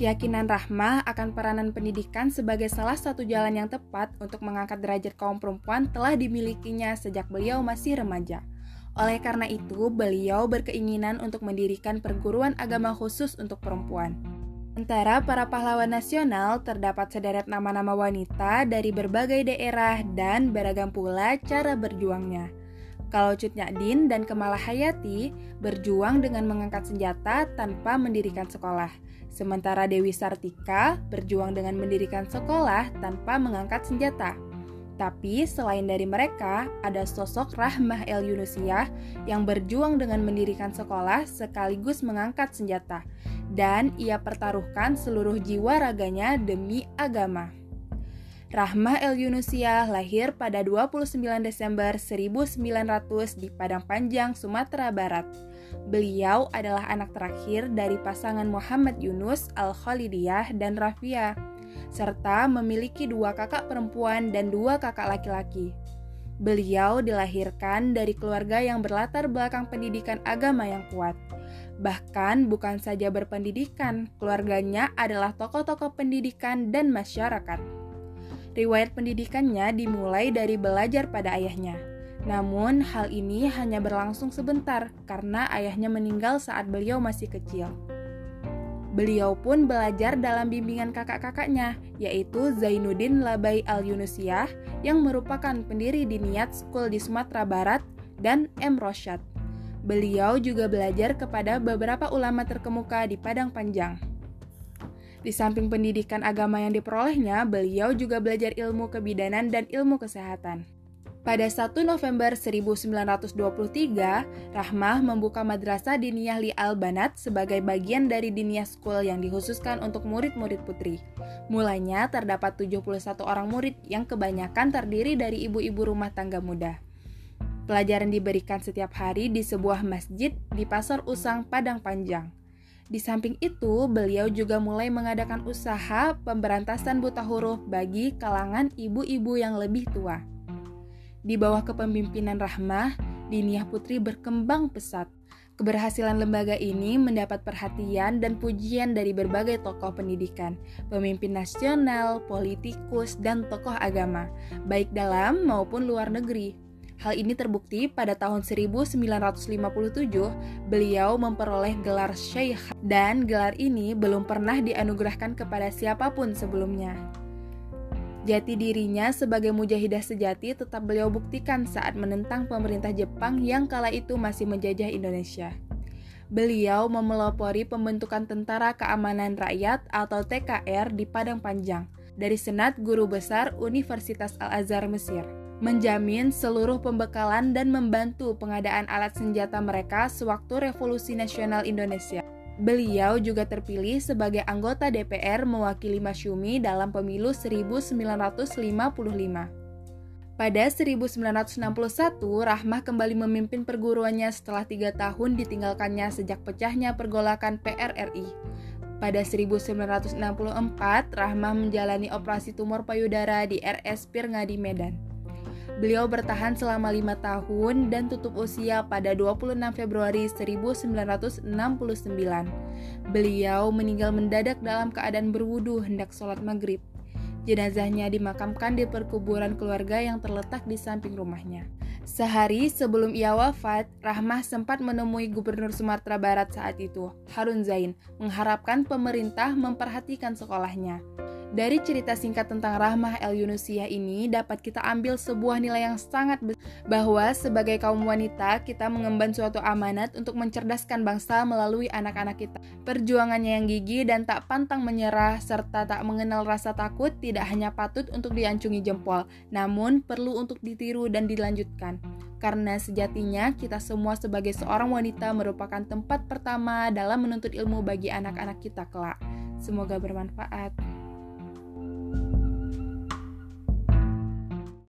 Keyakinan Rahmah akan peranan pendidikan sebagai salah satu jalan yang tepat untuk mengangkat derajat kaum perempuan telah dimilikinya sejak beliau masih remaja. Oleh karena itu, beliau berkeinginan untuk mendirikan perguruan agama khusus untuk perempuan. Antara para pahlawan nasional terdapat sederet nama-nama wanita dari berbagai daerah dan beragam pula cara berjuangnya. Kalau Cut Nyadin dan Kemala Hayati berjuang dengan mengangkat senjata tanpa mendirikan sekolah. Sementara Dewi Sartika berjuang dengan mendirikan sekolah tanpa mengangkat senjata. Tapi selain dari mereka, ada sosok Rahmah El Yunusiah yang berjuang dengan mendirikan sekolah sekaligus mengangkat senjata. Dan ia pertaruhkan seluruh jiwa raganya demi agama. Rahmah El Yunusiah lahir pada 29 Desember 1900 di Padang Panjang, Sumatera Barat. Beliau adalah anak terakhir dari pasangan Muhammad Yunus Al-Khalidiyah dan Rafia, serta memiliki dua kakak perempuan dan dua kakak laki-laki. Beliau dilahirkan dari keluarga yang berlatar belakang pendidikan agama yang kuat. Bahkan bukan saja berpendidikan, keluarganya adalah tokoh-tokoh pendidikan dan masyarakat. Riwayat pendidikannya dimulai dari belajar pada ayahnya. Namun, hal ini hanya berlangsung sebentar karena ayahnya meninggal saat beliau masih kecil. Beliau pun belajar dalam bimbingan kakak-kakaknya, yaitu Zainuddin Labai Al-Yunusiyah yang merupakan pendiri di Niat School di Sumatera Barat dan M. Rosyad. Beliau juga belajar kepada beberapa ulama terkemuka di Padang Panjang. Di samping pendidikan agama yang diperolehnya, beliau juga belajar ilmu kebidanan dan ilmu kesehatan. Pada 1 November 1923, Rahmah membuka madrasah Diniyah Li Al-Banat sebagai bagian dari Diniyah School yang dikhususkan untuk murid-murid putri. Mulanya terdapat 71 orang murid yang kebanyakan terdiri dari ibu-ibu rumah tangga muda. Pelajaran diberikan setiap hari di sebuah masjid di Pasar Usang, Padang Panjang. Di samping itu, beliau juga mulai mengadakan usaha pemberantasan buta huruf bagi kalangan ibu-ibu yang lebih tua. Di bawah kepemimpinan Rahmah, Diniyah Putri berkembang pesat. Keberhasilan lembaga ini mendapat perhatian dan pujian dari berbagai tokoh pendidikan, pemimpin nasional, politikus, dan tokoh agama, baik dalam maupun luar negeri. Hal ini terbukti pada tahun 1957 beliau memperoleh gelar Syekh dan gelar ini belum pernah dianugerahkan kepada siapa pun sebelumnya. Jati dirinya sebagai mujahidah sejati tetap beliau buktikan saat menentang pemerintah Jepang yang kala itu masih menjajah Indonesia. Beliau memelopori pembentukan Tentara Keamanan Rakyat atau TKR di Padang Panjang dari Senat Guru Besar Universitas Al-Azhar Mesir menjamin seluruh pembekalan dan membantu pengadaan alat senjata mereka sewaktu Revolusi Nasional Indonesia. Beliau juga terpilih sebagai anggota DPR mewakili Masyumi dalam pemilu 1955. Pada 1961, Rahmah kembali memimpin perguruannya setelah tiga tahun ditinggalkannya sejak pecahnya pergolakan PRRI. Pada 1964, Rahmah menjalani operasi tumor payudara di RS Pirngadi Medan. Beliau bertahan selama lima tahun dan tutup usia pada 26 Februari 1969. Beliau meninggal mendadak dalam keadaan berwudu hendak sholat maghrib. Jenazahnya dimakamkan di perkuburan keluarga yang terletak di samping rumahnya. Sehari sebelum ia wafat, Rahmah sempat menemui Gubernur Sumatera Barat saat itu, Harun Zain, mengharapkan pemerintah memperhatikan sekolahnya. Dari cerita singkat tentang Rahmah El Yunusiah ini dapat kita ambil sebuah nilai yang sangat besar bahwa sebagai kaum wanita kita mengemban suatu amanat untuk mencerdaskan bangsa melalui anak-anak kita. Perjuangannya yang gigih dan tak pantang menyerah serta tak mengenal rasa takut tidak hanya patut untuk diancungi jempol, namun perlu untuk ditiru dan dilanjutkan. Karena sejatinya kita semua sebagai seorang wanita merupakan tempat pertama dalam menuntut ilmu bagi anak-anak kita kelak. Semoga bermanfaat.